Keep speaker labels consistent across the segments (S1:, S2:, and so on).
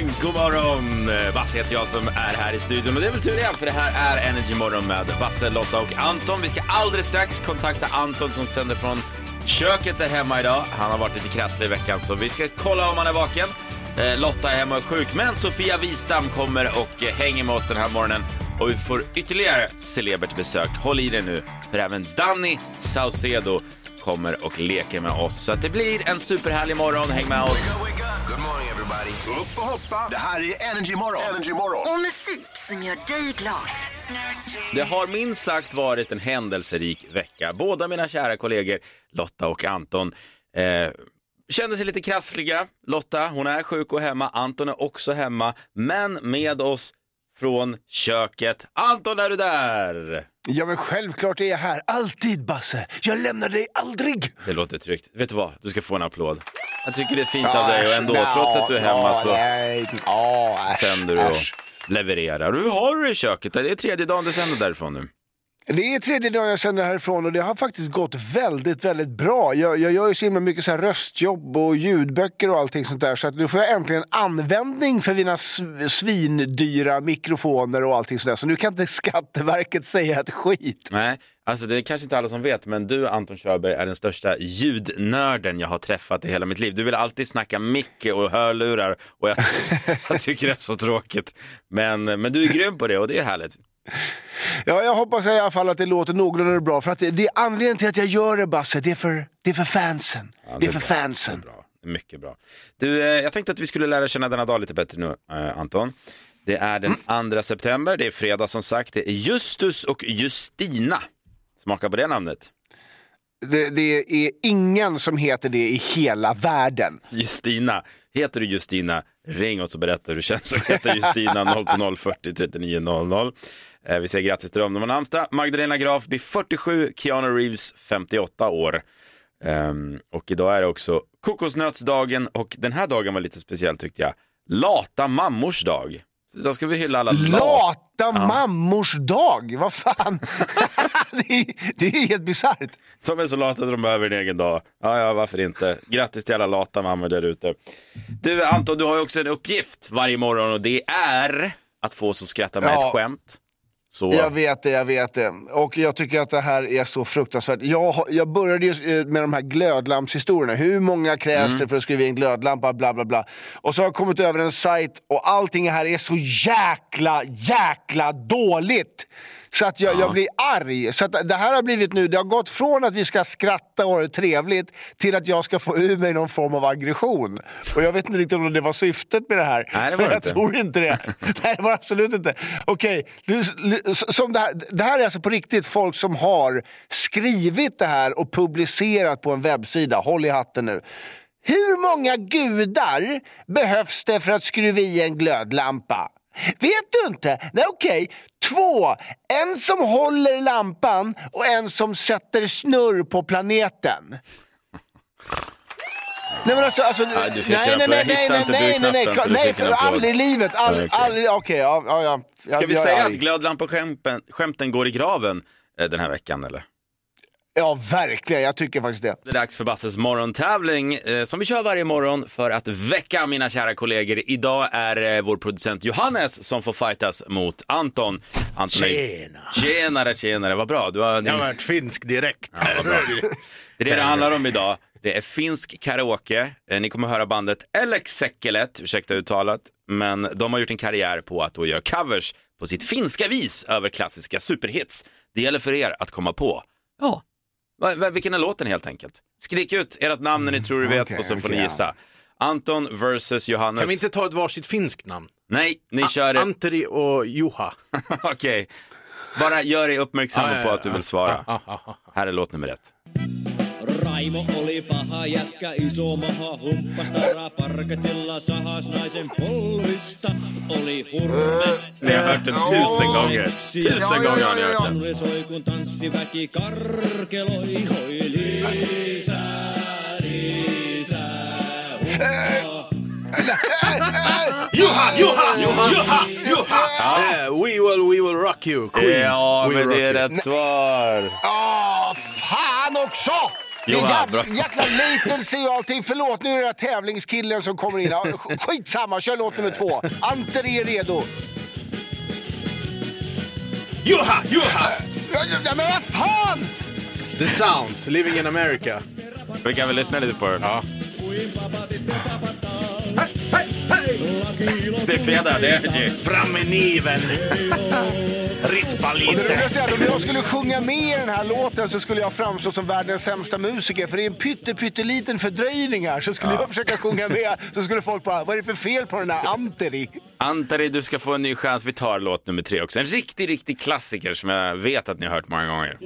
S1: morgon, god morgon! Eh, Basse heter jag som är här i studion och det är väl tur det för det här är Energy Morgon med Basse, Lotta och Anton. Vi ska alldeles strax kontakta Anton som sänder från köket där hemma idag. Han har varit lite krasslig i veckan så vi ska kolla om han är vaken. Eh, Lotta är hemma och är sjuk, men Sofia Wistam kommer och eh, hänger med oss den här morgonen och vi får ytterligare celebert besök. Håll i dig nu, för även Danny Saucedo kommer och leker med oss. Så att det blir en superhärlig morgon. Häng med oss.
S2: Good morning everybody. Upp och hoppa. Det här är Energy Morgon. Energy Morgon.
S3: Och musik som gör dig glad.
S1: Det har minst sagt varit en händelserik vecka. Båda mina kära kollegor Lotta och Anton eh, kände sig lite krassliga. Lotta, hon är sjuk och hemma. Anton är också hemma, men med oss från köket. Anton, är du där?
S4: Ja men självklart är jag här, alltid Basse. Jag lämnar dig aldrig.
S1: Det låter tryggt. Vet du vad? Du ska få en applåd. Jag tycker det är fint av dig och ändå, trots att du är hemma så sänder du och levererar. Hur har du det i köket? Det är tredje dagen du sänder därifrån nu.
S4: Det är tredje dagen jag sänder härifrån och det har faktiskt gått väldigt, väldigt bra. Jag, jag gör ju så himla mycket så här röstjobb och ljudböcker och allting sånt där så att nu får jag äntligen användning för mina svindyra mikrofoner och allting sånt där. Så nu kan inte Skatteverket säga ett skit.
S1: Nej, alltså det är kanske inte alla som vet, men du Anton Körberg är den största ljudnörden jag har träffat i hela mitt liv. Du vill alltid snacka mick och hörlurar och jag, jag tycker det är så tråkigt. Men, men du är grym på det och det är härligt.
S4: Ja, jag hoppas i alla fall att det låter någorlunda bra. För att det, det är anledningen till att jag gör det Basse, det är för, det är för fansen.
S1: Ja,
S4: det är för
S1: bra.
S4: fansen.
S1: Det är bra. Det är Mycket bra. Du, eh, jag tänkte att vi skulle lära känna denna dag lite bättre nu, eh, Anton. Det är den 2 september, det är fredag som sagt. Det är Justus och Justina. Smaka på det namnet.
S4: Det, det är ingen som heter det i hela världen.
S1: Justina. Heter du Justina, ring oss och berätta hur du känns och heta Justina 020 40 39 00. Eh, Vi säger grattis till dem. De har namnsdag. Magdalena Graf blir 47, Keanu Reeves 58 år. Ehm, och idag är det också kokosnötsdagen och den här dagen var lite speciell tyckte jag. Lata mammors dag. Så idag ska vi hylla alla lat.
S4: Lata mammors dag, vad fan. det, är, det är helt bisarrt.
S1: De är så lata att de behöver en egen dag. Ja, ja, varför inte? Grattis till alla lata mammor där ute. Du Anton, du har ju också en uppgift varje morgon och det är att få oss att skratta med
S4: Ja.
S1: ett skämt. Så
S4: Jag vet det, jag vet det. Och jag tycker att det här är så fruktansvärt. Jag, jag började ju eh, med de här glödlampshistorierna. Hur många krävs
S1: Mm.
S4: det för att skriva in glödlampa? Bla, bla, bla. Och så har jag kommit över en sajt och allting här är så jäkla, jäkla dåligt. Så att jag, jag blir arg. Så att det här har blivit nu, det har gått från att vi ska skratta och ha det trevligt till att jag ska få ur mig någon form av aggression. Och jag vet inte riktigt om det var syftet med det här.
S1: Nej, det var
S4: jag
S1: inte.
S4: tror inte det. Nej, det var absolut inte. Okej, som det, här, det här är alltså på riktigt folk som har skrivit det här och publicerat på en webbsida. Håll i hatten nu. Hur många gudar behövs det för att skruva i en glödlampa? Vet du inte? Nej, okej. Två. En som håller lampan och en som sätter snurr på planeten. Nej men alltså, alltså
S1: Ja, du fick
S4: nej, nej, nej, nej, nej, nej, nej,
S1: så du
S4: nej,
S1: fick en
S4: för aldrig i livet, aldrig, aldrig, okej, ja, ja, ja.
S1: Ska vi säga att glödlampor-skämten skämten går i graven eh, den här veckan eller?
S4: Ja, verkligen, jag tycker faktiskt det.
S1: Det är dags för Basses morgontävling eh, som vi kör varje morgon för att väcka mina kära kollegor. Idag är eh, vår producent Johannes som får fightas mot Anton. Anton är-
S5: Tjena.
S1: Tjenare, tjenare, vad bra. Du har,
S5: Jag har varit finsk direkt.
S1: Det är det det handlar om idag. Det är finsk karaoke. Eh, Ni kommer höra bandet Alex Sekkelet, ursäkta uttalet, men de har gjort en karriär på att då göra covers på sitt finska vis över klassiska superhits. Det gäller för er att komma på, ja, vilken är låten helt enkelt. Skrik ut ert namn när ni tror du vet
S4: okej,
S1: och så får ni gissa. Anton versus Johannes.
S5: Kan vi inte ta ett varsitt finskt namn?
S1: Nej, ni kör det.
S5: Anteri och Juha.
S1: Okej. Bara gör dig uppmärksam
S5: ja,
S1: på att du vill svara.
S5: Ja, ja.
S1: Här är låt nummer ett.
S6: Raimo oli paha jätkä, iso maha humppasta raparkatilla sahas naisen polvista. Oli hurme.
S1: Ni har hört den tusen gånger. Tusen gånger har ni hört den.
S6: Tunneli soi kun tanssiväki karkeloi. Hoi Liisa, Liisa.
S5: Juha, Juha, Juha, Juha! Eh, we will, we will rock you, Queen.
S1: Ja,
S5: We
S1: men
S5: rock
S1: det är rätt svar.
S4: Åh, fan också! Det är jävla, jäkla latency och allting. Förlåt, nu är det den här tävlingskillen som kommer in. Skitsamma, kör låt nummer två. Anter är redo.
S5: Juha,
S4: ja, men vad fan!
S5: The Sounds, Living in America.
S1: Vi kan väl lyssna lite på den.
S5: Ja.
S1: Det är fredag, det är Energy.
S5: Fram med niven. Rispa
S4: Det
S5: lite.
S4: roligaste är att om jag skulle sjunga med i den här låten så skulle jag framstå som världens sämsta musiker. För det är en pytte, pytteliten fördröjning här. Så skulle jag försöka sjunga med så skulle folk bara, vad är det för fel på den här Anteri?
S1: Antari, du ska få en ny chans. Vi tar låt nummer tre också. En riktig, riktig klassiker som jag vet att ni har hört många gånger.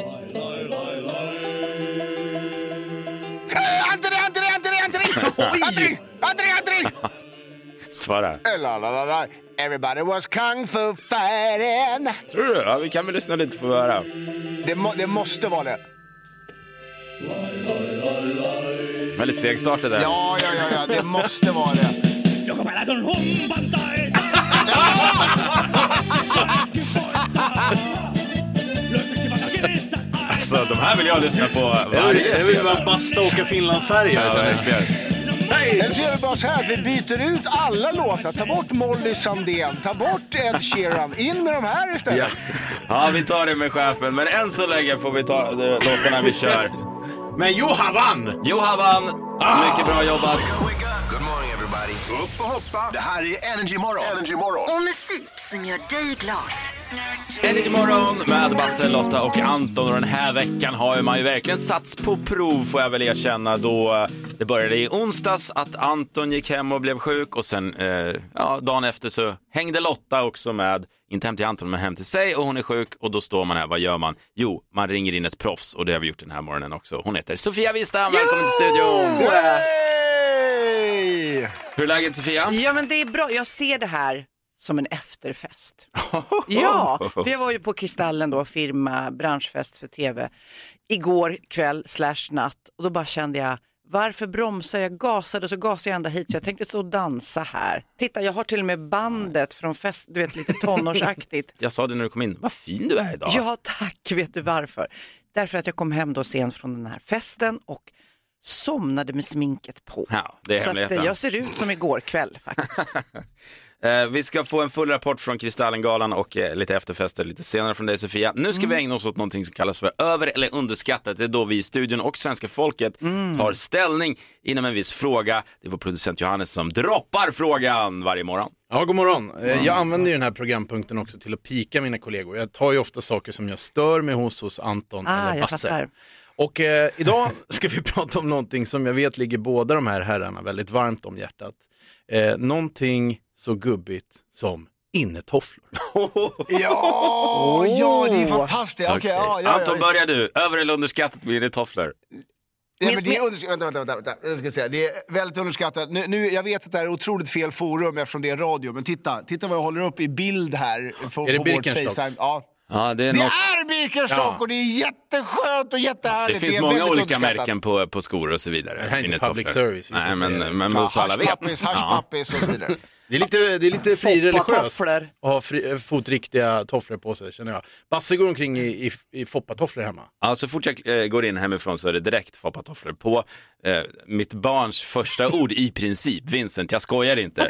S4: Anteri, Anteri, Anteri, Anteri! Anteri, Anteri, Anteri!
S1: Svara.
S4: Everybody was kung fu fighting.
S1: Tror du? Ja, vi kan väl lyssna lite på vad höra.
S4: Det, må, det måste vara det.
S1: Väldigt segstartat där.
S4: Ja, ja, ja, ja, det måste vara det.
S1: Alltså, de här vill jag lyssna på varje
S5: jag vill bara basta och åka Finlandsfärja.
S1: Ja, verkligen.
S4: Eller så gör vi bara så här, vi byter ut alla låtar. Ta bort Molly Sandén, ta bort Ed Sheeran. In med de här istället.
S1: Ja, vi tar det med chefen. Men än så länge får vi ta de låtarna vi kör.
S5: Men Juha vann!
S1: Johan vann. Mycket bra jobbat.
S2: Good morning everybody. Upp och hoppa. Det här är Energy Morgon. Energy Morgon.
S3: Och musik som gör dig glad.
S1: Energy morgon med Basse, Lotta och Anton. Och den här veckan har ju man ju verkligen satts på prov får jag väl erkänna. Då eh, det började i onsdags att Anton gick hem och blev sjuk och sen eh, ja, dagen efter så hängde Lotta också med, inte hem till Anton men hem till sig och hon är sjuk och då står man här, vad gör man? Jo, man ringer in ett proffs och det har vi gjort den här morgonen också. Hon heter Sofia Wistam, välkommen till studion! Hur är läget Sofia?
S7: Ja men det är bra, jag ser det här som en efterfest. ja, för jag var ju på Kristallen då, firma, branschfest för tv, igår kväll slash natt och då bara kände jag varför bromsar jag? Gasade och så gasade jag ända hit så jag tänkte stå och dansa här. Titta, jag har till och med bandet från fest, du vet lite tonårsaktigt.
S1: Jag sa det när du kom in, vad fin du är idag.
S7: Ja tack, vet du varför? Därför att jag kom hem då sent från den här festen och somnade med sminket på.
S1: Ja, det är
S7: så att, eh, jag ser ut som igår kväll faktiskt.
S1: Eh, vi ska få en full rapport från Kristallengalan och eh, lite efterfester lite senare från dig Sofia. Nu ska vi ägna oss åt någonting som kallas för över eller underskattat. Det är då vi i studion och svenska folket tar ställning inom en viss fråga. Det är vår producent Johannes som droppar frågan varje morgon.
S5: Ja, god morgon. Eh, Jag använder ju den här programpunkten också till att pika mina kollegor. Jag tar ju ofta saker som jag stör mig hos hos Anton
S7: Ah,
S5: eller Basse. Och eh, idag ska vi prata om någonting som jag vet ligger båda de här herrarna väldigt varmt om hjärtat. Eh, någonting så gubbigt som innetofflor.
S4: Ja, ja, det är fantastiskt. Okej, ja, ja,
S1: Anton,
S4: ja.
S1: börjar du. Över eller underskattat med dina tofflor?
S4: Nej, men det är underskattat. Vänta, vänta, vänta. Jag ska säga. Det är väldigt underskattat. Nu, nu, jag vet att det här är otroligt fel forum eftersom det är radio, men titta, titta vad jag håller upp i bild här. På,
S5: Är det
S4: på
S5: Birkenstocks?
S4: FaceTime. Ja.
S1: Ja, det är
S4: Det
S1: något.
S4: är Birkenstock
S5: Ja.
S4: och det är jätteskönt och
S1: Det
S4: jättehärligt.
S1: finns
S4: är
S1: många olika märken på, på skor och så vidare.
S5: Det här är inte
S1: Innetofflor.
S5: public service,
S1: Nej, men,
S5: det.
S1: men
S4: Ja,
S1: så alla vet.
S4: Haschpappis, haschpappis och så vidare.
S5: Det är lite, det är lite frireligiöst
S7: Foppatofflor.
S5: att ha fri, fotriktiga tofflor på sig känner jag. Basse går omkring i, i, i foppatofflor hemma.
S1: Ja, så fort jag eh, går in hemifrån så är det direkt foppatofflor på. Eh, mitt barns första ord i princip, Vincent, jag skojar inte.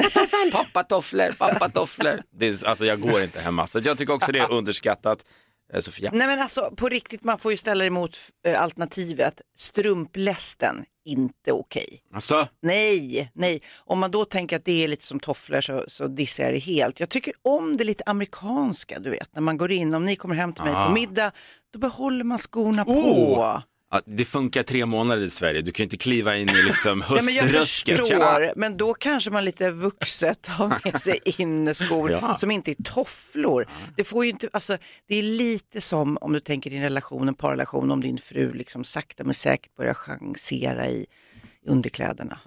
S1: Pappatofflor, pappatofflor. Det är, alltså jag går inte hemma. Så jag tycker också det är underskattat. Eh, Sofia?
S7: Nej men alltså på riktigt, man får ju ställa emot eh, alternativet strumplästen, inte okej.
S1: Alltså,
S7: Nej, nej. Om man då tänker att det är lite som tofflor så, så dissar jag det helt. Jag tycker om det lite amerikanska, du vet, när man går in, om ni kommer hem till mig
S1: Ah.
S7: på middag, då behåller man skorna
S5: Oh.
S7: på.
S1: Ja, det funkar tre månader i Sverige. Du kan ju inte kliva in i liksom
S7: Ja, men jag
S1: höströsket.
S7: Förstår, men då kanske man lite vuxet har med sig inneskor
S1: Ja.
S7: som inte är tofflor. Det, får ju inte, alltså, det är lite som om du tänker din relation, en parrelation, om din fru liksom sakta men säkert börjar chansera i underkläderna.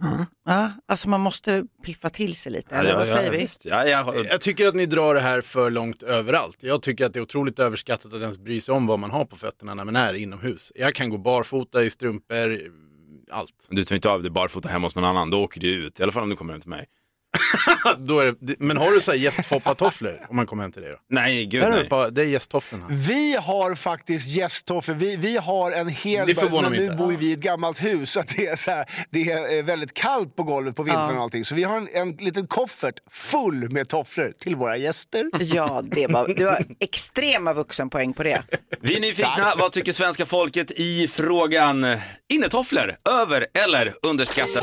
S7: Ja, alltså man måste piffa till sig lite, eller
S1: Ja,
S7: vad
S1: ja,
S7: säger vi?
S1: visst. Ja, ja,
S5: Jag tycker att ni drar det här för långt överallt. Jag tycker att det är otroligt överskattat att ens bry sig om vad man har på fötterna när man är inomhus. Jag kan gå barfota i strumpor, allt.
S1: Du tar inte av dig barfota hemma hos någon annan, då åker du ut. I alla fall om du kommer hem till mig.
S5: Då är det, men har du så här gästfoppatofflor om man kommer hem till dig då?
S1: Nej, gud
S5: Där är
S1: nej.
S5: det, bara, det är gästtofflorna.
S4: Vi har faktiskt gästtofflor. Vi, vi har en hel...
S5: Det förvånar mig
S4: nu
S5: inte.
S4: bor vi i ett gammalt hus så att det är, så här, det är eh, väldigt kallt på golvet på vintern och allting. Så vi har en, en liten koffert full med tofflor till våra gäster.
S7: Ja, det var, det var extrema vuxenpoäng på det.
S1: Vi är nyfikna, vad tycker svenska folket i frågan innetofflor, över eller underskattat?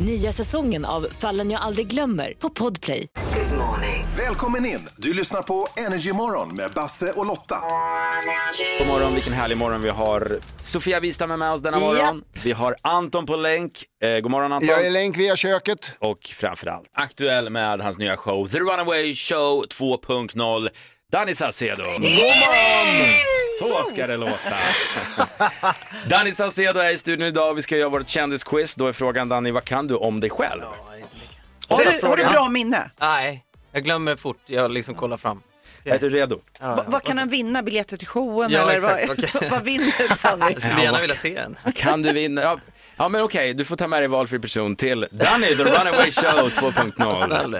S8: Nya säsongen av Fallen jag aldrig glömmer på Podplay.
S2: Välkommen in! Du lyssnar på Energy Morgon med Basse och Lotta.
S1: God morgon, vilken härlig morgon vi har. Sofia Wistam är med oss denna morgon. Vi har Anton på länk. Eh, god morgon Anton.
S4: Jag är länk via köket.
S1: Och framförallt aktuell med hans nya show The Runaway Show 2.0. Danny Saucedo. God morgon! Så ska det låta. Danny Saucedo är i studion idag och vi ska göra vårt kändisquiz. Då är frågan Danny, vad kan du om dig själv?
S7: Har du, har du bra minne?
S9: Nej, jag glömmer fort. Jag liksom kollar fram.
S1: Är du redo?
S9: Ja,
S7: Va, vad kan han vinna? Biljetter till showen?
S9: Ja,
S7: eller
S9: exakt.
S7: vad,
S9: Okej.
S7: vad vinner Danny?
S9: Jag skulle gärna vilja se den.
S1: Kan du vinna? Ja, ja men okej, du får ta med dig valfri person till Danny, The Runaway Show 2.0.
S9: Snälla.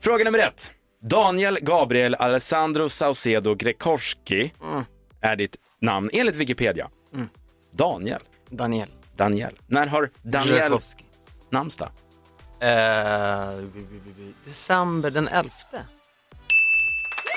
S1: Fråga nummer ett. Daniel Gabriel Alessandro Saucedo Grekorski är ditt namn enligt Wikipedia. Daniel.
S9: Daniel.
S1: Daniel. När har Daniel namnsdag?
S9: Bi- december den 11.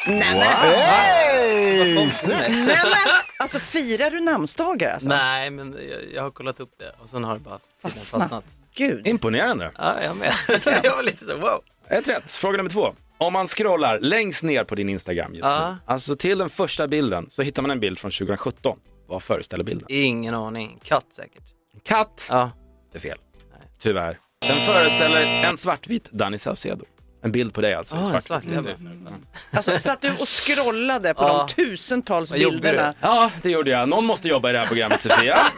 S4: Hej!
S7: Nej, men, alltså firar du namnsdagar alltså?
S9: Nej, men jag, jag har kollat upp det och sen har det bara
S7: Fastnat.
S9: fastnat.
S7: Gud.
S1: Imponerande.
S9: Ja, jag med. jag var lite så wow.
S1: Ett rätt. Fråga nummer två. Om man scrollar längst ner på din Instagram just
S9: Ja.
S1: nu, alltså till den första bilden, så hittar man en bild från 2017. Vad föreställer bilden?
S9: Ingen aning. Katt säkert.
S1: Katt.
S9: Ja.
S1: Det är fel. Tyvärr. Den föreställer en svartvit Danny Saucedo. En bild på dig alltså.
S9: Ah,
S1: svart.
S9: svart. Mm.
S7: Alltså, satt du och scrollade på
S9: Ja.
S7: de tusentals
S9: Vad
S7: bilderna?
S1: Ja, det gjorde jag. Någon måste jobba i det här programmet, Sofia.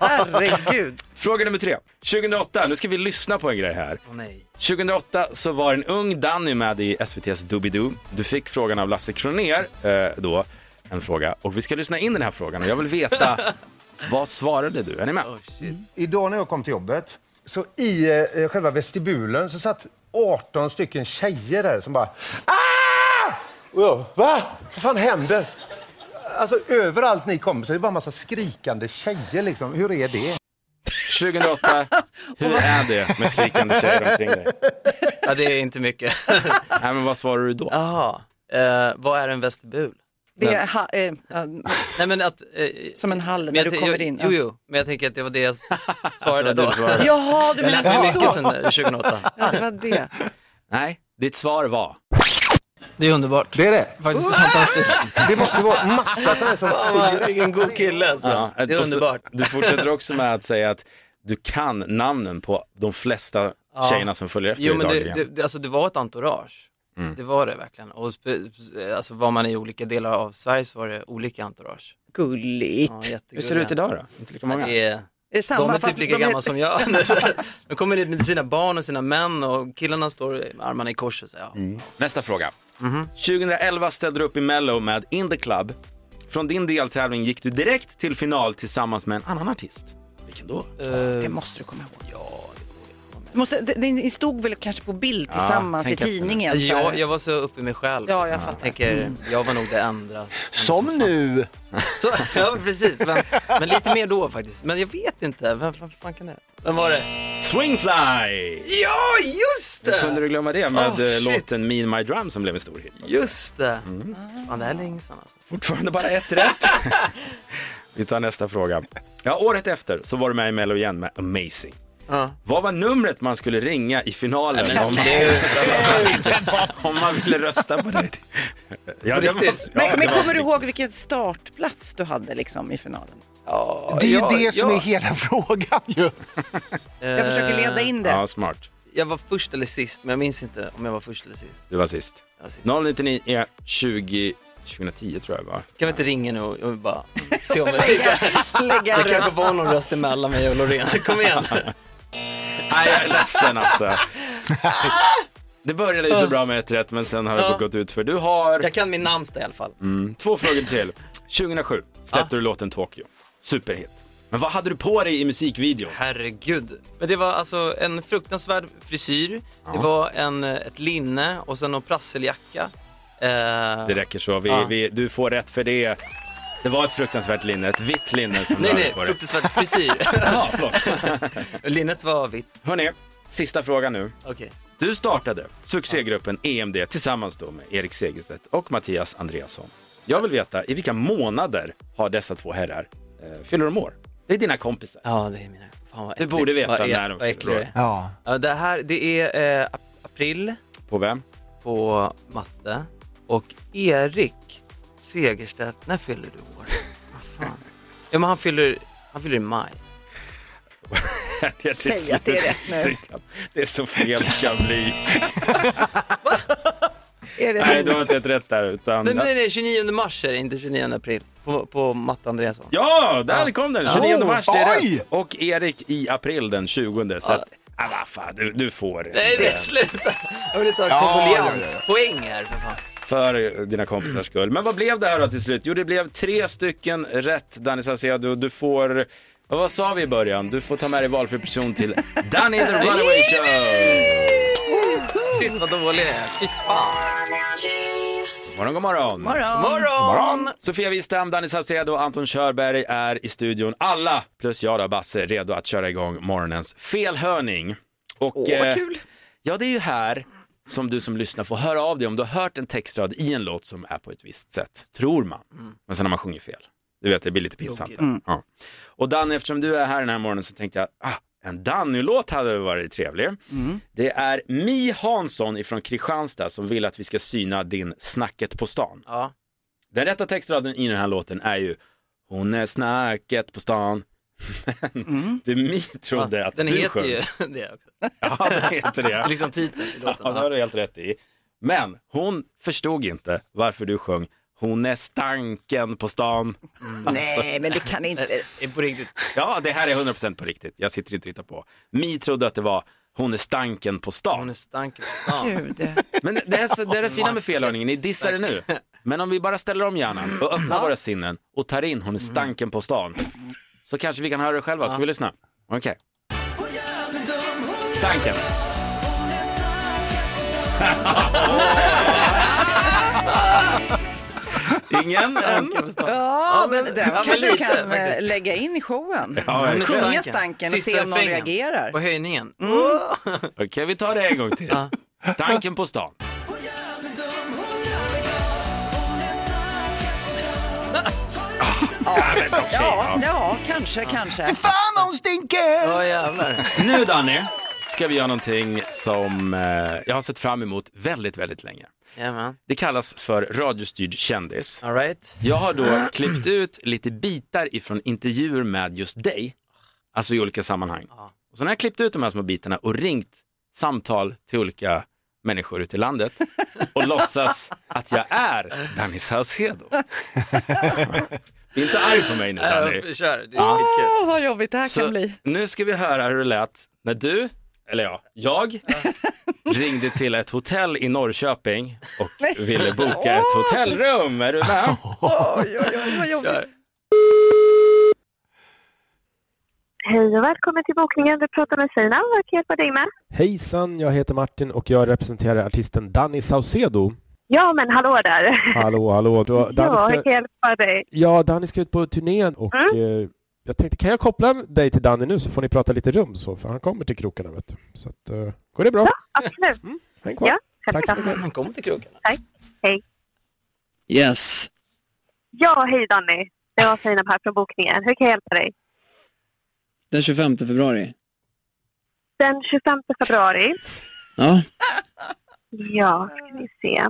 S7: Herregud.
S1: Fråga nummer tre. 2008, nu ska vi lyssna på en grej här.
S9: Nej.
S1: 2008 så var en ung Danny med i SVT's Doobidoo. Du fick frågan av Lasse Kroner eh, då, en fråga. Och vi ska lyssna in den här frågan och jag vill veta, vad svarade du? Är ni med?
S10: Idag när jag kom till jobbet, så i eh, själva vestibulen så satt 18 stycken tjejer där som bara ah! Och jag, va? Vad fan händer? Alltså överallt ni kommer så är det bara en massa skrikande tjejer liksom. Hur är det?
S1: 2008, hur är det med skrikande tjejer omkring dig?
S9: Ja, det är inte mycket.
S1: Nej, men vad svarar du då?
S9: Jaha. Eh, vad är en vestibul?
S7: Det är ha, eh, ja,
S9: Nej men att... Eh,
S7: som en hall
S9: jag
S7: du kommer in.
S9: Jo, jo, men jag tänker att det var det jag svarade då.
S1: du.
S7: Jaha, du
S9: Jag
S7: menar
S9: lärde mig mycket
S7: så.
S9: eh, 2008.
S7: Ja, det var det.
S1: Nej, ditt svar var?
S9: Det är underbart.
S10: Det är det.
S9: Faktiskt fantastiskt.
S10: Det måste vara massa så här som flyger
S9: Vilken god kille alltså.
S1: Ja,
S9: det är
S1: så-
S9: underbart.
S1: Du fortsätter också med att säga att du kan namnen på de flesta tjejerna som följer efter
S9: Jo
S1: dig
S9: men det,
S1: dagligen.
S9: det, det, alltså, det var ett entourage.
S1: Mm.
S9: Det var det verkligen. Och alltså, var man i olika delar av Sverige så var det olika entourage.
S7: Gulligt.
S9: Ja,
S1: Hur ser det ut idag då? Inte lika många?
S9: Det är,
S7: Är det samma,
S9: de är typ lika
S7: de är-
S9: gamla som jag. de kommer dit med sina barn och sina män och killarna står med armarna i kors och säger ja.
S1: Mm. Nästa fråga.
S9: Mhm.
S1: 2011 ställde du upp i Mello med In the Club. Från din deltävling gick du direkt till final tillsammans med en annan artist. Vilken då?
S7: Det måste du komma ihåg. Ja, du måste, det- det- ni stod väl kanske på bild
S1: Ja,
S7: tillsammans i tidningen? så här.
S9: Jag, var så uppe i mig själv.
S7: Ja, jag
S9: Jag
S7: fattar.
S9: tänker, jag var nog det enda.
S4: Som nu.
S9: Så, ja, precis. Men, men lite mer då faktiskt. Men jag vet inte. Vem, vem fan kan det? Vem var det?
S1: Swingfly!
S9: Ja, just
S1: Hur kunde du glömma det med
S9: Oh,
S1: låten Mean My Drum som blev en stor hit?
S9: Just det.
S1: Mm.
S9: Fan, det här är länge sedan alltså.
S1: Fortfarande bara ett rätt. Vi tar nästa fråga. Ja, året efter så var du med i Mello igen med Amazing.
S9: Ja.
S1: Vad var numret man skulle ringa i finalen
S9: Nej, men
S1: om, om man ville rösta på dig? Ja, det var, ja,
S7: Men,
S1: det
S7: men kommer du ihåg vilken startplats du hade liksom i finalen?
S9: Ja,
S4: Det är ju
S9: ja,
S4: det som
S9: ja.
S4: är hela frågan ju.
S7: Jag försöker leda in det.
S1: Ja, smart.
S9: jag var först eller sist, men jag minns inte om jag var först eller sist.
S1: Du var sist.
S9: Var sist.
S1: 099 20 2010 tror jag det var.
S9: Kan vi inte ringa nu och bara se om jag
S7: Lägga
S9: Det
S7: en
S9: kanske
S7: röst.
S9: var någon röst emellan mig och Loreen. Kom igen.
S1: Nej, jag är ledsen alltså. Det började ju så bra med ett rätt, men sen har det gått ut för Du har
S9: Jag kan min namnsdag i alla fall.
S1: mm, två frågor till. 2007 släppte du låten Tokyo. Superhit. Men vad hade du på dig i musikvideon?
S9: Herregud. Men det var alltså en fruktansvärd frisyr, det var en, ett linne och sen någon prasseljacka. Eh,
S1: Det räcker så. Vi, vi, du får rätt för det. Det var ett fruktansvärt linne, ett vitt linne som
S9: Nej,
S1: du
S9: nej,
S1: på dig.
S9: fruktansvärd frisyr.
S1: Jaha, förlåt.
S9: Linnet var vitt.
S1: Hörni, sista frågan nu.
S9: Okej.
S1: Du startade succégruppen EMD tillsammans då med Erik Segerstedt och Mattias Andreasson. Jag vill veta, i vilka månader har dessa två herrar eh, fyller de år? Det är dina kompisar.
S9: Ja, det är mina. Fan vad
S1: Du
S9: äckligt.
S1: borde veta
S9: Vad är-
S1: när de
S9: vad
S1: fyller år.
S9: det är.
S4: Ja.
S9: Ja, det här, det är eh, ap- april
S1: På vem?
S9: på matte och Erik Segerstedt, när fyller du år? Vad fan? Ja, men han fyller, han fyller i maj.
S1: Det är
S7: Säg att det är rätt nu.
S1: Det är så fel det kan bli.
S7: Är det
S1: Nej, du har inte ett rätt där. Utan...
S9: Nej, men nej, nej, 29 mars är det, inte 29 april. På, på matte Andreasson.
S1: Ja, där kom den! 29
S4: Oh,
S1: mars, det är
S4: oj!
S1: rätt. Och Erik i april den 20. Så att, ah, vad fan, du, du får
S9: Nej,
S1: det.
S9: nej, sluta! Jag vill inte ha
S4: Ja,
S9: kondoleanspoäng här för fan.
S1: För dina kompisars skull. Men vad blev det här då till slut? Jo, det blev tre stycken rätt, Danny Saucedo. Du får, vad vad sa vi i början? Du får ta med dig valfri person till Danny the Runaway Show.
S9: Shit vad dålig jag är. Fy fan.
S1: Morgon, god morgon.
S7: Morgon.
S9: Morgon!
S1: Sofia Wistam, Danny Saucedo och Anton Körberg är i studion. Alla, plus jag då, Basse, redo att köra igång morgonens felhörning. Och,
S7: Åh,
S1: eh,
S7: vad kul.
S1: Ja, det är ju här som du som lyssnar får höra av dig om du har hört en textrad i en låt som är på ett visst sätt, tror man. Men sen har man sjungit fel. Du vet, det blir lite pinsamt. där. Ja. Och Danny, eftersom du är här den här morgonen så tänkte jag, ah, en Danny-låt hade varit trevlig. Det är Mi Hansson ifrån Kristianstad som vill att vi ska syna din Snacket på stan.
S9: Ja.
S1: Den rätta textraden i den här låten är ju Hon är snacket på stan. Men det Mi trodde att
S9: Den
S1: du
S9: heter
S1: sjöng.
S9: ju det också.
S1: Ja, den heter
S9: Det liksom titeln i låten.
S1: Ja, det har du helt rätt i. Men hon förstod inte varför du sjöng Hon är stanken på stan.
S7: Nej, men det kan inte...
S9: Det är på riktigt.
S1: Ja, det här är 100% på riktigt. Jag sitter inte och hittar på. Mi trodde att det var Hon är stanken på
S9: Hon
S1: stan.
S9: är stanken på stan.
S7: Gud.
S1: Men det är, så, det är det fina med felhörningen, ni dissar det nu. Men om vi bara ställer om hjärnan och öppnar våra sinnen och tar in Hon är stanken på stan så kanske vi kan höra det själva. Ska vi lyssna? Okej. Stanken. Ingen än?
S7: Ja, men den
S9: men
S7: kanske du kan eh,
S9: faktiskt.
S7: lägga in i showen.
S1: Ja,
S7: Sjunga stanken och se om någon reagerar.
S9: På höjningen.
S1: Okej, vi tar det en gång till. Stanken på stan. Ja, men okej,
S7: Ja,
S1: ja.
S7: ja, kanske, kanske.
S4: Fan hon stinker!
S9: Ja jävlar.
S1: Nu Danny, ska vi göra någonting som eh, jag har sett fram emot väldigt, väldigt länge.
S9: Jajamän.
S1: Det kallas för radiostyrd kändis.
S9: All right.
S1: Jag har då klippt ut lite bitar ifrån intervjuer med just dig, alltså i olika sammanhang. Och sen har jag klippt ut de här små bitarna och ringt samtal till olika människor ute i landet och låtsas att jag är Danny Saucedo. Bli inte arg på mig nu Danny.
S9: Ja, kör. Det är skitkul.
S7: Åh, vad jobbigt det här
S1: Så
S7: kan bli.
S1: nu ska vi höra hur det lät när du, eller ja, jag ringde till ett hotell i Norrköping och ville boka ett hotellrum. Är du med?
S7: Oj, oj, oj, vad jobbigt.
S11: Hej och välkommen till bokningen. Du pratar med Sina. Vad kan jag hjälpa dig med?
S12: Hejsan, jag heter Martin och jag representerar artisten Danny Saucedo.
S11: Ja, men hallå där.
S12: Hallå, hallå. Du,
S11: Ja,
S12: Danny ska,
S11: jag hjälpa dig?
S12: ja, Danny ska ut på turnén och eh, jag tänkte, kan jag koppla dig till Danny nu så får ni prata lite rum så, för han kommer till krokarna vet du. Så att, eh, går det bra?
S11: Absolut.
S12: Häng kvar.
S11: Ja,
S12: Tack så mycket.
S9: Han kommer till krokarna.
S11: Tack. Hej.
S9: Yes.
S11: Ja, hej Danny. Det var Sina här från bokningen. Hur kan jag hjälpa dig?
S13: Den 25 februari.
S11: Den 25 februari.
S13: Ja,
S11: Ja, ska vi se.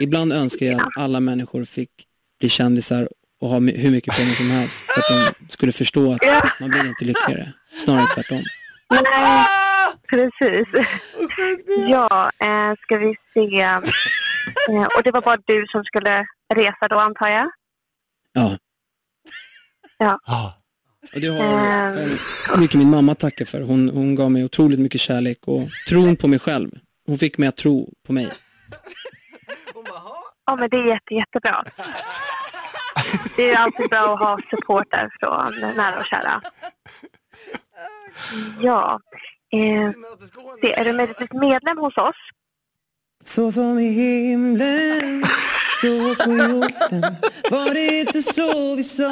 S13: Ibland önskar jag att alla människor fick bli kändisar och ha hur mycket pengar som helst. För att de skulle förstå att man blir inte lyckligare. Snarare tvärtom.
S11: Nej, Precis. Ja, eh, ska vi se. Eh, och det var bara du som skulle resa då antar jag?
S13: Ja.
S11: Ja.
S13: Och det har har mycket min mamma tacka för. Hon, hon gav mig otroligt mycket kärlek och tron på mig själv. Hon fick mig att tro på mig.
S11: Ja, men det är jätte, jättebra. Det är alltid bra att ha support där från nära och kära. Ja. Eh, är du möjligtvis medlem hos oss?
S14: Så som i himlen, så på jorden var det inte så vi sa.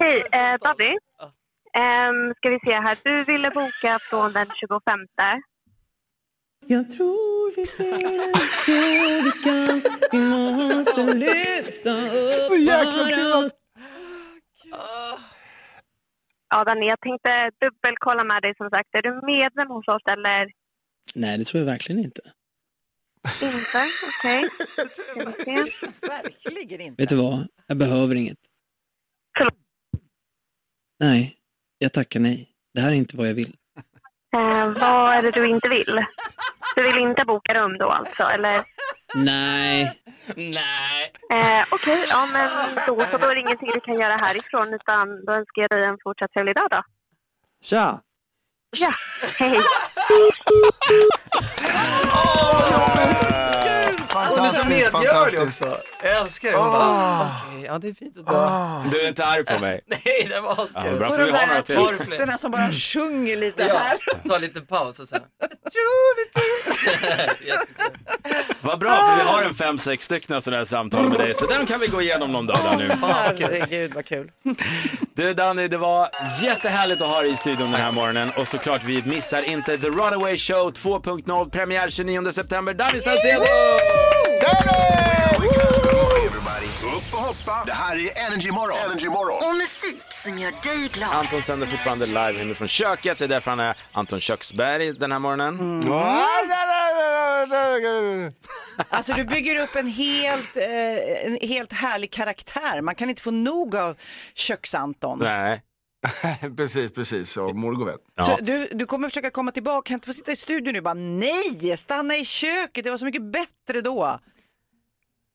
S11: Hej, eh, Daddy. Ehm, ska vi se här. Du ville boka från den 25.
S14: Jag tror vi så vi kan, vi måste lyfta upp
S11: Så jäkla. Ja, Danny, jag tänkte dubbelkolla med dig som sagt. Är du medlem hos oss eller
S13: Nej, det tror jag verkligen inte.
S11: inte? Okej. Ska se.
S7: Verkligen inte.
S13: Vet du vad? Jag behöver inget. Nej, jag tackar nej. Det här är inte vad jag vill.
S11: Eh, vad är det du inte vill? Du vill inte boka rum då alltså, eller?
S13: Nej.
S9: Nej.
S11: Eh, Okej, ja men då så. Då är det ingenting du kan göra härifrån utan då önskar jag dig en fortsatt trevlig dag då.
S14: Tja!
S11: Ja, hej.
S9: Hon är så medgörlig också. Jag älskar det. Hon bara,
S1: Ah.
S9: okej, ja det är fint att du...
S1: Du är inte arg på mig?
S9: Nej, det var
S1: Ja,
S9: askul.
S1: bra,
S7: Och
S1: för
S7: de där artisterna som bara sjunger lite
S9: Ja,
S7: här.
S9: ta en liten paus och sen.
S1: Vad bra, för vi har en fem, sex stycken sådana här samtal med dig, så den kan vi gå igenom någon dag där nu.
S7: Herregud vad kul.
S1: Du Danny, det var jättehärligt att ha dig i studion den här morgonen och såklart vi missar inte The Runaway Show 2.0 premiär 29 september. Danny Saucedo!
S2: Upp och hoppa. Det här är Energy Morgon. Energy Morgon.
S3: Och musik som gör dig glad.
S1: Anton sänder fortfarande live hemifrån köket, det är därför han är Anton Köksberg den här morgonen.
S7: Alltså du bygger upp en helt, eh, en helt härlig karaktär. Man kan inte få nog av Köks-Anton.
S1: Nej.
S4: precis, precis. Och mår god väl.
S7: Så du, du kommer försöka komma tillbaka, kan inte få sitta i studion nu bara nej, stanna i köket, det var så mycket bättre då.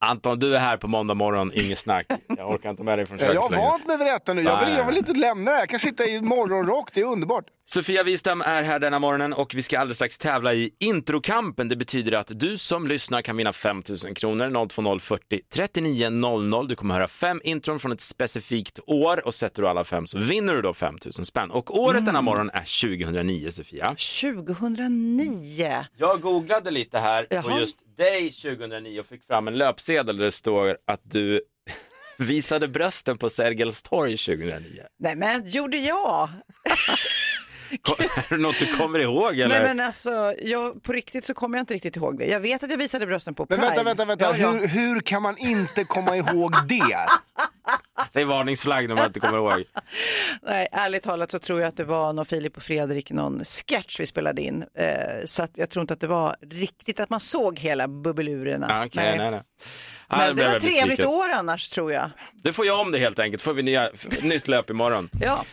S1: Anton, du är här på måndag morgon, inget snack. Jag orkar inte med dig från köket
S4: Jag har
S1: längre.
S4: vant mig vid detta nu. Jag vill, jag vill inte lämna det här. Jag kan sitta i morgonrock, det är underbart.
S1: Sofia Wistam är här denna morgonen och vi ska alldeles strax tävla i introkampen. Det betyder att du som lyssnar kan vinna 5 000 kronor, 020 40 39 00. Du kommer höra fem intron från ett specifikt år och sätter du alla fem så vinner du då 5 000 spänn. Och året denna morgon är 2009, Sofia.
S7: 2009.
S1: Jag googlade lite här på
S7: Jaha.
S1: just dig 2009 och fick fram en löpsedel där det står att du visade brösten på Sergels torg 2009.
S7: Nej men gjorde jag?
S1: Är det något du kommer ihåg eller?
S7: Nej men alltså, jag, på riktigt så kommer jag inte riktigt ihåg det. Jag vet att jag visade brösten på
S4: Men
S7: Pride.
S4: vänta, vänta, vänta.
S7: Ja, ja.
S4: Hur, hur kan man inte komma ihåg det?
S1: Det är varningsflagg när man inte kommer ihåg.
S7: Nej, ärligt talat så tror jag att det var någon Filip och Fredrik, någon sketch vi spelade in. Eh, så att jag tror inte att det var riktigt att man såg hela bubbelurerna.
S1: Ja, Okej, nej, nej. Ja,
S7: Men
S1: då
S7: det var ett trevligt år annars tror jag.
S1: Du får jag om det helt enkelt, får vi nya, nytt löp imorgon.
S7: Ja.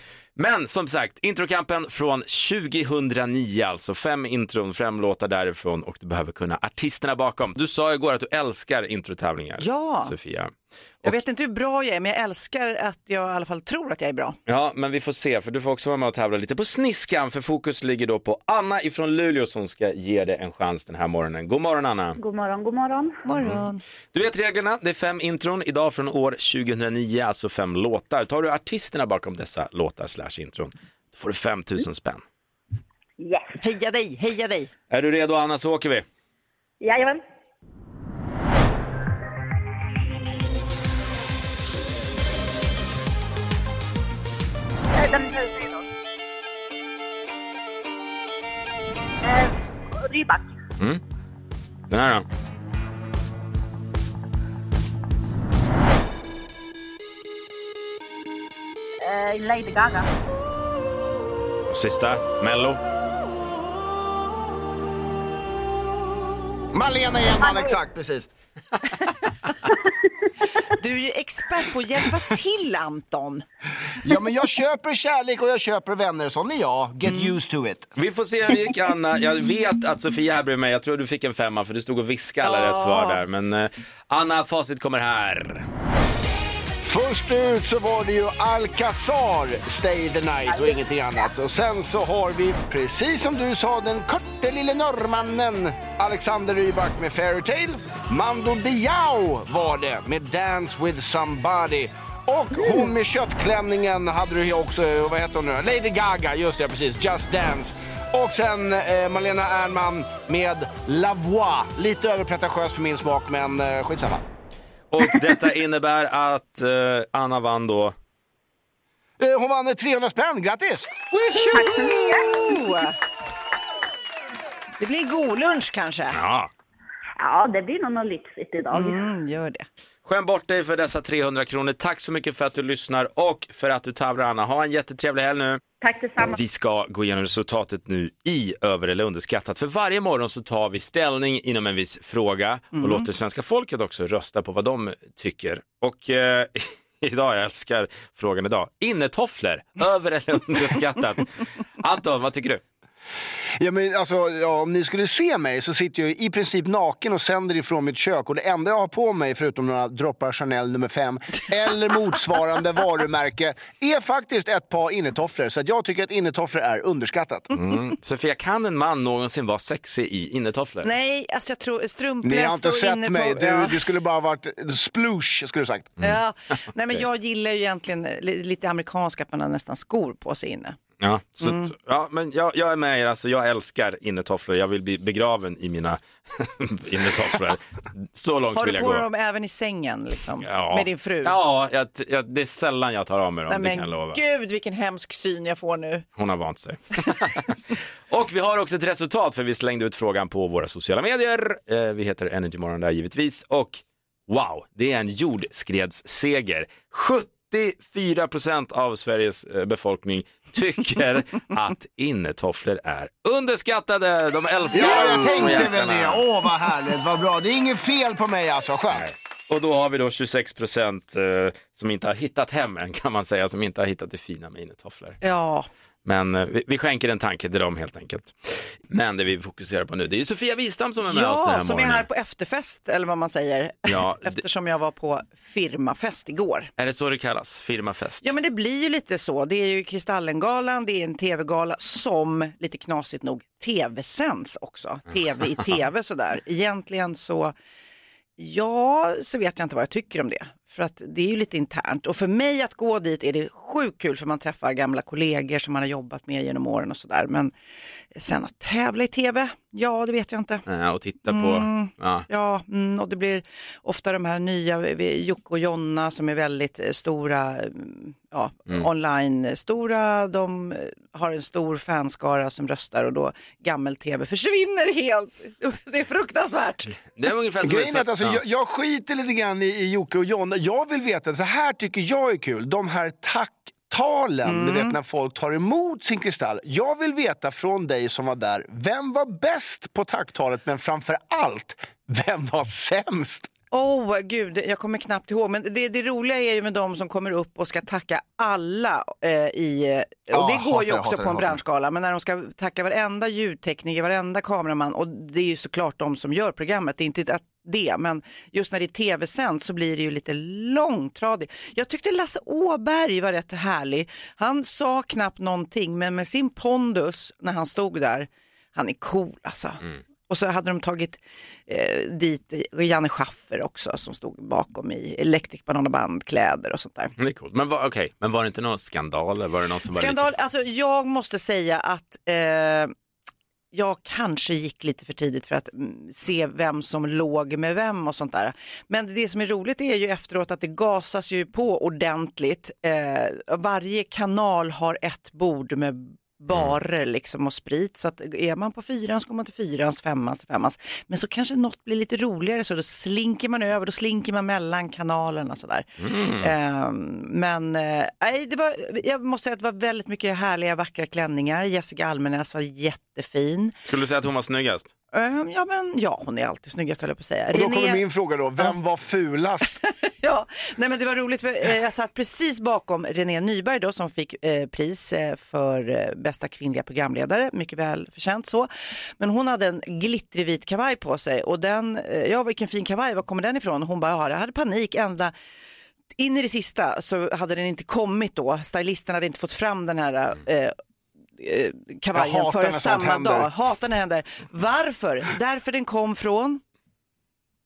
S1: Men som sagt, introkampen från 2009 alltså. Fem intron, fem låtar därifrån och du behöver kunna artisterna bakom. Du sa igår att du älskar introtävlingar,
S7: Ja.
S1: Sofia.
S7: Jag vet inte hur bra jag är, men jag älskar att jag i alla fall tror att jag är bra.
S1: Ja, men vi får se, för du får också vara med och tävla lite på sniskan, för fokus ligger då på Anna ifrån Luleå som ska ge dig en chans den här morgonen. God morgon Anna!
S15: God morgon, god morgon.
S7: morgon.
S1: Du vet reglerna, det är fem intron, idag från år 2009, alltså fem låtar. Tar du artisterna bakom dessa låtar slash intron, då får du 5 000 spänn.
S15: Yes.
S7: Heja dig, heja dig!
S1: Är du redo Anna så åker vi.
S15: Jajamän. Rybak.
S1: Mm. Den här då?
S15: Eh, Lady Gaga.
S1: Och sista, Mello.
S4: Malena Enman, exakt precis.
S7: Du är ju expert på att hjälpa till Anton.
S4: Ja, men jag köper kärlek och jag köper vänner. Sån är jag. Get used to it.
S1: Vi får se hur det gick Anna. Jag vet att Sofia här bredvid mig, jag tror du fick en femma för du stod och viskade alla rätt svar där. Men eh, Anna, facit kommer här.
S4: Först ut så var det ju Alcazar, Stay the night och ingenting annat. Och sen så har vi, precis som du sa, den korte lille norrmannen Alexander Rybak med Fairytale. Mando Diao var det med Dance with somebody. Och hon med köttklänningen hade du också, vad heter hon nu? Lady Gaga, just det, precis. Just Dance. Och sen eh, Malena Ernman med La Voix. Lite överpretentiös för min smak, men eh, skitsamma.
S1: Och detta innebär att eh, Anna vann då.
S4: Eh, Hon vann 300 spänn, grattis!
S7: Det blir god lunch kanske.
S1: Ja.
S15: Ja, det blir nog något lyxigt idag.
S7: Mm, gör det.
S1: Skäm bort dig för dessa 300 kronor. Tack så mycket för att du lyssnar och för att du tävlar Anna. Ha en jättetrevlig helg nu.
S15: Tack detsamma.
S1: Vi ska gå igenom resultatet nu i över eller underskattat. För varje morgon så tar vi ställning inom en viss fråga och
S16: Mm.
S1: låter svenska folket också rösta på vad de tycker. Och eh, idag, jag älskar frågan idag, innetofflor, över eller underskattat. Anton, vad tycker du?
S4: Ja, men alltså, ja, om ni skulle se mig så sitter jag i princip naken och sänder ifrån mitt kök och det enda jag har på mig förutom några droppar Chanel nummer 5 eller motsvarande varumärke är faktiskt ett par innetofflor. Så att jag tycker att innetofflor är underskattat.
S1: Mm. Sofia, kan en man någonsin vara sexig i innetofflor?
S7: Nej, alltså jag tror strumpläst
S4: Ni har inte sett mig. Du,
S7: Ja.
S4: du skulle bara varit sploosh, skulle du sagt.
S7: Ja, nej men jag gillar ju egentligen li- lite amerikanska, att man har nästan skor på sig inne.
S1: Ja, så
S7: Mm.
S1: ja men jag, jag är med er, alltså, jag älskar innetofflor. Jag vill bli begraven i mina innetofflor. Så långt
S7: Har
S1: vill
S7: du
S1: jag
S7: på
S1: gå.
S7: dem även i sängen liksom?
S1: Ja.
S7: Med din fru?
S1: Ja, jag, jag, det är sällan jag tar av mig dem,
S7: Nej,
S1: det kan jag lova.
S7: gud vilken hemsk syn jag får nu.
S1: Hon har vant sig. och vi har också ett resultat för vi slängde ut frågan på våra sociala medier. Eh, vi heter Energy Morgon där givetvis. Och wow, det är en jordskredsseger. 74 procent av Sveriges eh, befolkning tycker att innetofflor är underskattade. De älskar
S4: Ja, jag tänkte väl det. Åh, vad härligt, vad bra. Det är inget fel på mig alltså. Skönt.
S1: Och då har vi då 26 procent eh, som inte har hittat hem än kan man säga, som inte har hittat det fina med innetofflor.
S7: Ja.
S1: Men eh, vi, vi skänker en tanke till dem helt enkelt. Men det vi fokuserar på nu, det är ju Sofia Wistam som är med oss den
S7: Ja,
S1: här
S7: som är
S1: morgonen.
S7: här på efterfest eller vad man säger.
S1: Ja,
S7: Eftersom jag var på firmafest igår.
S1: Är det så det kallas? Firmafest?
S7: Ja men det blir ju lite så. Det är ju Kristallengalan, det är en tv-gala som lite knasigt nog tv-sänds också. Tv i tv sådär. Egentligen så, ja så vet jag inte vad jag tycker om det. För att det är ju lite internt och för mig att gå dit är det sjukt kul för man träffar gamla kollegor som man har jobbat med genom åren och sådär. Men sen att tävla i tv, ja det vet jag inte.
S1: Ja, och titta på...
S7: Mm.
S1: Ja.
S7: Ja, mm, och det blir ofta de här nya, Jocke och Jonna som är väldigt eh, stora, mm, ja,
S1: Mm.
S7: online stora, de eh, har en stor fanskara som röstar och då gammel-tv försvinner helt. Det är fruktansvärt.
S1: Det är ungefär som
S4: Grejen är att alltså,
S1: ja.
S4: jag, jag skiter lite grann i, i Jocke och Jonna. Jag vill veta, så här tycker jag är kul. De här tacktalen,
S7: Mm.
S4: du vet när folk tar emot sin kristall. Jag vill veta från dig som var där, vem var bäst på tacktalet men framför allt, vem var sämst?
S7: Åh oh, gud, jag kommer knappt ihåg. Men det, det roliga är ju med de som kommer upp och ska tacka alla eh, i, eh, och det går ju också på en branschgala, men när de ska tacka varenda ljudtekniker, varenda kameraman och det är ju såklart de som gör programmet, det är inte att det, men just när det är tv-sänt så blir det ju lite långtradigt. Jag tyckte Lasse Åberg var rätt härlig. Han sa knappt någonting, men med sin pondus när han stod där, han är cool alltså. Och så hade de tagit eh, dit Janne Schaffer också som stod bakom i Electric Banana Band-kläder och sånt där.
S1: Det är coolt. Men, var, okej, men var det inte någon skandal? Var det någon som var
S7: Skandal,
S1: lite...
S7: alltså jag måste säga att eh, jag kanske gick lite för tidigt för att mm, se vem som låg med vem och sånt där. Men det som är roligt är ju efteråt att det gasas ju på ordentligt. Eh, varje kanal har ett bord med barer liksom och sprit. Så att är man på fyran så går man till fyrans, femmans, till femmans. Men så kanske något blir lite roligare så då slinker man över, då slinker man mellan kanalerna och sådär.
S1: Mm.
S7: Eh, men eh, det var, jag måste säga att det var väldigt mycket härliga vackra klänningar. Jessica Almenäs var jättefin.
S1: Skulle du säga att hon var snyggast?
S7: Ehm, ja, men ja, hon är alltid snyggast höll jag på att säga.
S4: Och då kommer min fråga då, vem var fulast?
S7: Ja, nej men det var roligt för eh, jag satt precis bakom René Nyberg då som fick eh, pris eh, för eh, bästa kvinnliga programledare, mycket väl förtjänt så. Men hon hade en glittrig vit kavaj på sig och den, eh, ja vilken fin kavaj, var kommer den ifrån? Hon bara, ja, jag hade panik ända in i det sista så hade den inte kommit då. Stylisten hade inte fått fram den här eh, kavajen
S4: hatar
S7: förrän samma dag. Hatar när det händer. Varför? Därför den kom från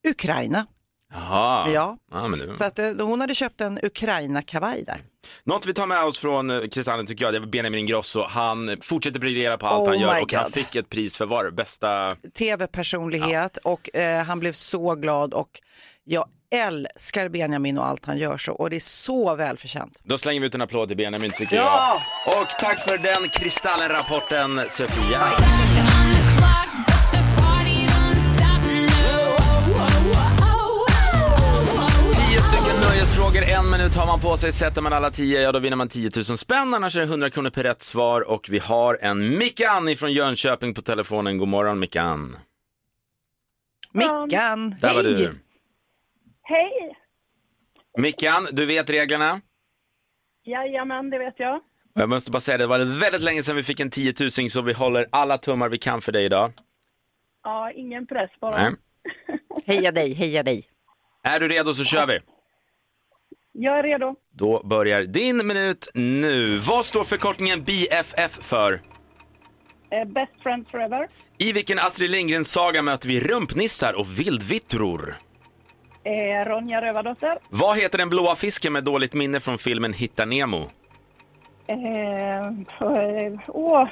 S7: Ukraina.
S1: Jaha.
S7: Ja.
S1: ja det...
S7: Så att, eh, hon hade köpt en Ukraina-kavaj där.
S1: Något vi tar med oss från eh, Kristallen tycker jag, det är Benjamin Ingrosso. Han fortsätter briljera på allt
S7: Oh
S1: han gör och han
S7: God.
S1: fick ett pris för var bästa
S7: tv-personlighet och eh, han blev så glad och jag älskar Benjamin och allt han gör så och det är så välförtjänt.
S1: Då slänger vi ut en applåd till Benjamin tycker
S7: Ja!
S1: jag. Och tack för den Kristallen-rapporten Sofia. Tio stycken nöjesfrågor, en minut har man på sig. Sätter man alla tio, ja då vinner man 10 000 spänn. Annars är det 100 kronor per rätt svar. Och vi har en Mickan ifrån Jönköping på telefonen. God morgon Mickan.
S7: Mickan,
S1: Där var
S7: hej!
S1: du.
S15: Hej!
S1: Mickan, du vet reglerna.
S15: Jajamän, det vet jag.
S1: Jag måste bara säga det, det var väldigt länge sedan vi fick en 10 000 så vi håller alla tummar vi kan för dig idag.
S15: Ja, ingen press bara.
S1: Nej.
S7: Heja dig, heja dig.
S1: Är du redo så kör vi.
S15: Jag är redo.
S1: Då börjar din minut nu. Vad står förkortningen BFF för?
S15: Eh, best friends forever.
S1: I vilken Astrid Lindgrens saga möter vi rumpnissar och vildvittror?
S15: Eh, Ronja Rövardotter.
S1: Vad heter den blåa fisken med dåligt minne från filmen Hitta Nemo?
S15: Eh, eh, åh,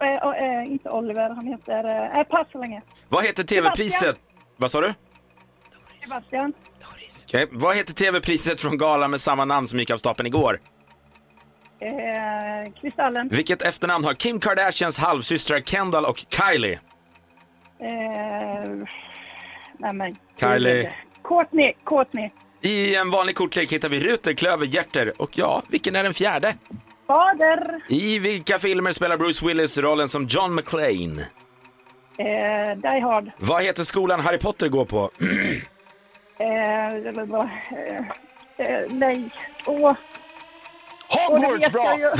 S15: eh, eh, inte Oliver, han heter... Eh, pass så länge.
S1: Vad heter tv-priset? Vad sa du?
S15: Sebastian.
S1: Okej. Vad heter tv-priset från galan med samma namn som gick av stapeln igår?
S15: Eh, Kristallen.
S1: Vilket efternamn har Kim Kardashians halvsystrar Kendall och Kylie?
S15: Eh, nej men.
S1: Kylie.
S15: Courtney. Courtney.
S1: I en vanlig kortlek hittar vi ruter, klöver, hjärter och ja, vilken är den fjärde?
S15: Fader.
S1: I vilka filmer spelar Bruce Willis rollen som John McClane?
S15: Eh, Die Hard.
S1: Vad heter skolan Harry Potter går på?
S15: Eh, eh, eh, nej. Åh.
S4: Hogwarts, bra.
S15: ju.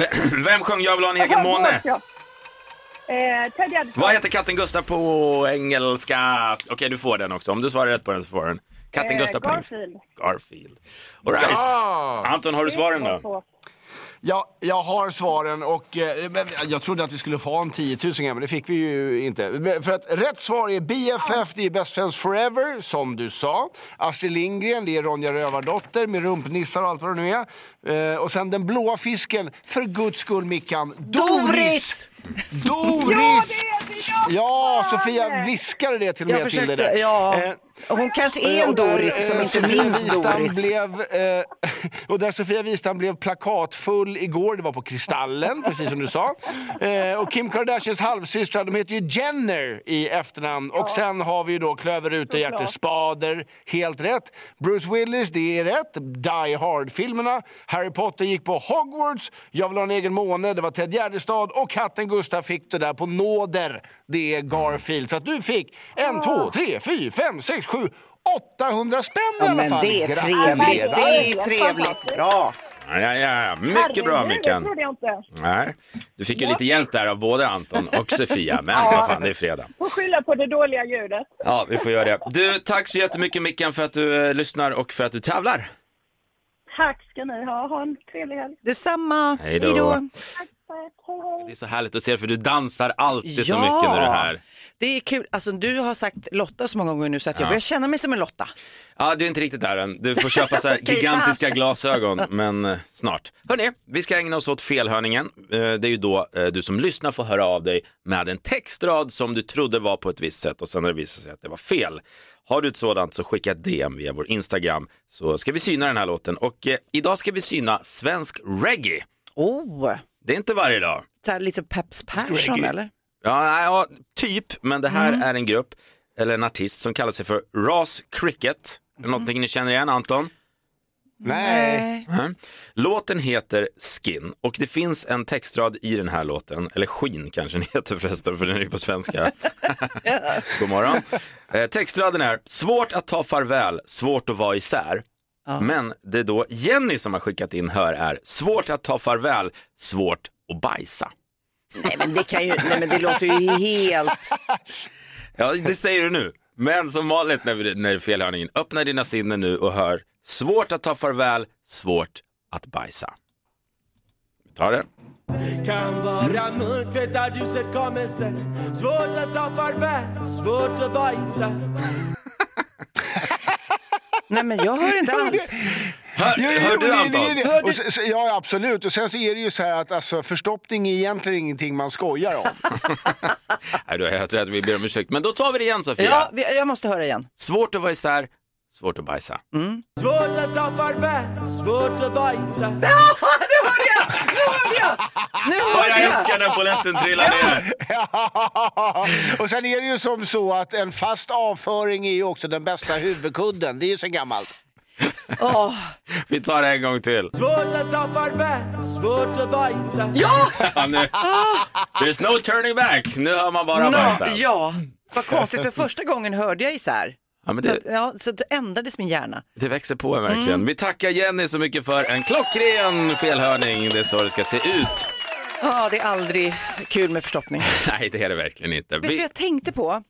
S1: Vem sjöng Jag vill ha en egen
S15: Hogwarts,
S1: måne?
S15: ja. Eh.
S1: Vad heter katten Gustav på engelska? Okej, du får den också. Om du svarar rätt på den så får du den. Katten
S15: Eh,
S1: Gustav.
S15: Garfield.
S1: Garfield. All right.
S4: Ja.
S1: Anton, har du svaren då?
S4: Ja, jag har svaren och eh, men jag trodde att vi skulle få en 10 000 men det fick vi ju inte. Men För att rätt svar är BFF, det är Best Friends Forever, som du sa. Astrid Lindgren, det är Ronja Rövardotter med rumpnissar och allt vad det nu är. Eh, och sen den blåa fisken, för guds skull Mickan, Doris! Doris! Ja, Sofia viskade det till och med till dig där.
S7: ja.
S4: Eh,
S7: Hon kanske är en
S4: och där,
S7: Doris som
S4: eh,
S7: inte
S4: Sofia
S7: minns Doris.
S4: Blev, eh, och där Sofia Wistam blev plakatfull igår, det var på Kristallen, precis som du sa. Eh, och Kim Kardashians halvsystrar, de heter ju Jenner i efternamn. Och sen har vi ju då Klöverute, Hjärter, Spader, helt rätt. Bruce Willis, det är rätt. Die Hard-filmerna. Harry Potter gick på Hogwarts. Jag vill ha en egen måne, det var Ted Gärdestad. Och katten Gustav fick det där på nåder. Det är Garfield. Så att du fick en, två, tre, fyra, fem, sex, sju, 800 spänn i
S7: Ja,
S4: alla
S7: men
S4: fall.
S7: det är
S4: Gratulerar.
S7: trevligt. Det är trevligt. Bra.
S1: Ja, ja, ja. Mycket bra Mickan.
S15: Det jag inte.
S1: Nej, du fick ju lite hjälp där av både Anton och Sofia, men vad fan, det är fredag.
S15: Får skylla på det dåliga ljudet.
S1: Ja, vi får göra det. Du, tack så jättemycket Mickan för att du eh, lyssnar och för att du tävlar.
S15: Tack ska ni ha. Ha en trevlig helg.
S7: Detsamma.
S1: Hej då. Det är så härligt att se dig, för du dansar alltid så
S7: Ja.
S1: mycket när du är här.
S7: Det är kul. Alltså, du har sagt Lotta så många gånger nu så att jag
S1: Ja.
S7: börjar känna mig som en Lotta.
S1: Ja, du är inte riktigt där än. Du får köpa så här
S7: Okej,
S1: gigantiska glasögon, men eh, snart. Hörni, vi ska ägna oss åt felhörningen. Eh, det är ju då eh, du som lyssnar får höra av dig med en textrad som du trodde var på ett visst sätt och sen har det visat sig att det var fel. Har du ett sådant så skicka ett DM via vår Instagram så ska vi syna den här låten. Och eh, idag ska vi syna svensk reggae.
S7: Oh.
S1: Det är inte varje dag.
S7: Så här, lite Peps Persson eller?
S1: Ja, nej, ja, typ, men det här
S7: Mm.
S1: är en grupp, eller en artist som kallar sig för Ras Cricket. Är det någonting ni känner igen, Anton?
S4: Nej.
S1: Mm. Låten heter Skin och det finns en textrad i den här låten, eller Skinn kanske den heter förresten för den är ju på svenska. God morgon. Eh, textraden är, svårt att ta farväl, svårt att vara isär. Men det är då Jenny som har skickat in hör är, svårt att ta farväl, svårt att bajsa.
S7: Nej men det kan ju, nej men det låter ju helt...
S1: Ja, det säger du nu. Men som vanligt när, vi, när det är felhörningen, öppna dina sinnen nu och hör svårt att ta farväl, svårt att bajsa. Vi tar det.
S6: Kan vara mörkt, vet att ljuset kommer sen Svårt att ta farväl, svårt att isär
S7: Nej men jag hör inte alls.
S1: Hör,
S4: Jo, jo,
S1: hör du Anton?
S4: och så- så- Ja, absolut. Och sen så är det ju så här att alltså, förstoppning är egentligen ingenting man skojar om.
S1: Nej, du har helt rätt, vi ber om ursäkt. Men då tar vi det igen Sofia.
S7: Ja, vi- jag måste höra igen.
S1: Svårt att vara isär, svårt att bajsa.
S6: Svårt att ta farväl, svårt att isär
S7: Nu hörde jag! Nu hörde jag!
S1: Jag älskar när polletten trillar ner.
S4: och sen är det ju som så att en fast avföring är ju också den bästa huvudkudden. Det är ju så gammalt.
S7: Åh,
S1: Vi tar det en gång till.
S6: Svårt att ta farväl, svårt att isär
S7: Ja!
S1: Ja, nu. There's no turning back, nu hör man bara
S7: Nå,
S1: bajsa.
S7: ja, vad konstigt. För första gången hörde jag isär.
S1: Ja,
S7: Så,
S1: det,
S7: att, ja, så det ändrades min hjärna.
S1: det växer på en verkligen.
S7: Mm.
S1: Vi tackar Jenny så mycket för en klockren felhörning. Det är så det ska se ut.
S7: Ja, det är aldrig kul med förstoppning.
S1: Nej, det är det verkligen inte.
S7: Vet du vad
S1: Vi...
S7: jag tänkte på?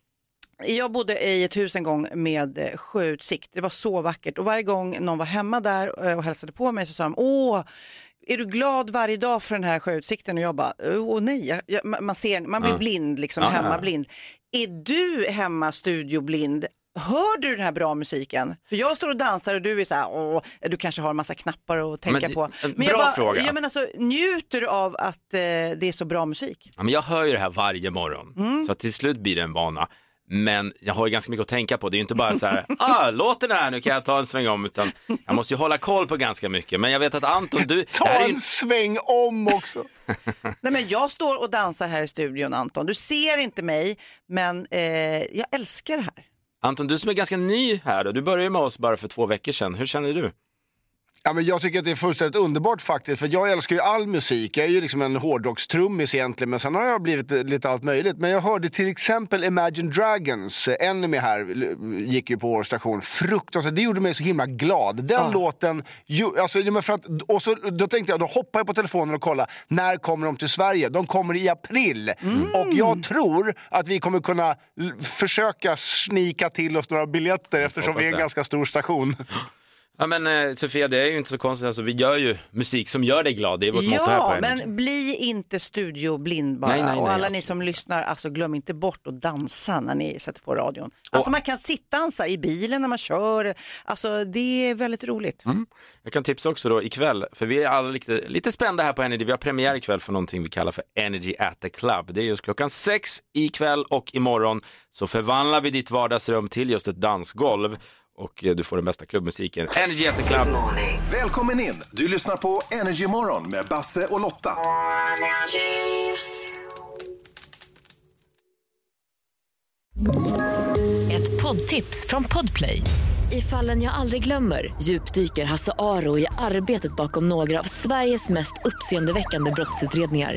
S7: Jag bodde i ett hus en gång med eh, sjöutsikt. Det var så vackert och varje gång någon var hemma där eh, och hälsade på mig så sa de åh, är du glad varje dag för den här sjöutsikten? Och jag bara, åh nej, jag, man ser, man blir blind liksom,
S1: Ja,
S7: hemma
S1: ja.
S7: blind. Är du hemma studioblind? Hör du den här bra musiken? För jag står och dansar och du är så här, åh, du kanske har en massa knappar att tänka
S1: Men,
S7: på.
S1: en
S7: jag
S1: bra fråga.
S7: Ja, men alltså, njuter du av att eh, det är så bra musik?
S1: Ja, men jag hör ju det här varje morgon,
S7: Mm.
S1: så till slut blir det en vana. Men jag har ju ganska mycket att tänka på. Det är ju inte bara så här, ah, låten är här, nu kan jag ta en sväng om. Utan jag måste ju hålla koll på ganska mycket. Men jag vet att Anton, du...
S4: Ta
S1: är ju-
S4: en sväng om också.
S7: Nej, men jag står och dansar här i studion Anton. Du ser inte mig, men eh, jag älskar det här.
S1: Anton, du som är ganska ny här, då, du började med oss bara för två veckor sedan. Hur känner du?
S4: Ja, men jag tycker att det är fullständigt underbart faktiskt. För jag älskar ju all musik. Jag är ju liksom en hårdrockstrummis egentligen. Men sen har jag blivit lite allt möjligt. Men jag hörde till exempel Imagine Dragons. eh, Enemy här gick ju på vår station. Fruktansvärt. Det gjorde mig så himla glad. Den låten. Ju, alltså, för att, och så, då tänkte jag, då hoppar jag på telefonen och kollar. När kommer de till Sverige? De kommer i april. Och jag tror att vi kommer kunna försöka snika till oss några biljetter eftersom vi är en ganska stor station.
S1: Ja men eh, Sofia, det är ju inte så konstigt. Alltså, vi gör ju musik som gör dig glad. Det är vårt motto här på
S7: Ja, men bli inte studioblind bara.
S1: Nej, nej, nej,
S7: och alla ni
S1: absolut.
S7: som lyssnar, alltså glöm inte bort att dansa när ni sätter på radion. Alltså man kan sittdansa i bilen när man kör. Alltså det är väldigt roligt.
S1: Mm. Jag kan tipsa också då ikväll, för vi är alla lite, lite spända här på Energy. Vi har premiär ikväll för någonting vi kallar för Energy at the Club. Det är just klockan sex ikväll och imorgon så förvandlar vi ditt vardagsrum till just ett dansgolv och eh, du får den bästa klubbmusiken. Energy at the Club.
S2: Välkommen in! Du lyssnar på Energy Morgon med Basse och Lotta.
S8: Ett poddtips från Podplay. I fallen jag aldrig glömmer djupdyker Hasse Aro i arbetet bakom några av Sveriges mest uppseendeväckande brottsutredningar.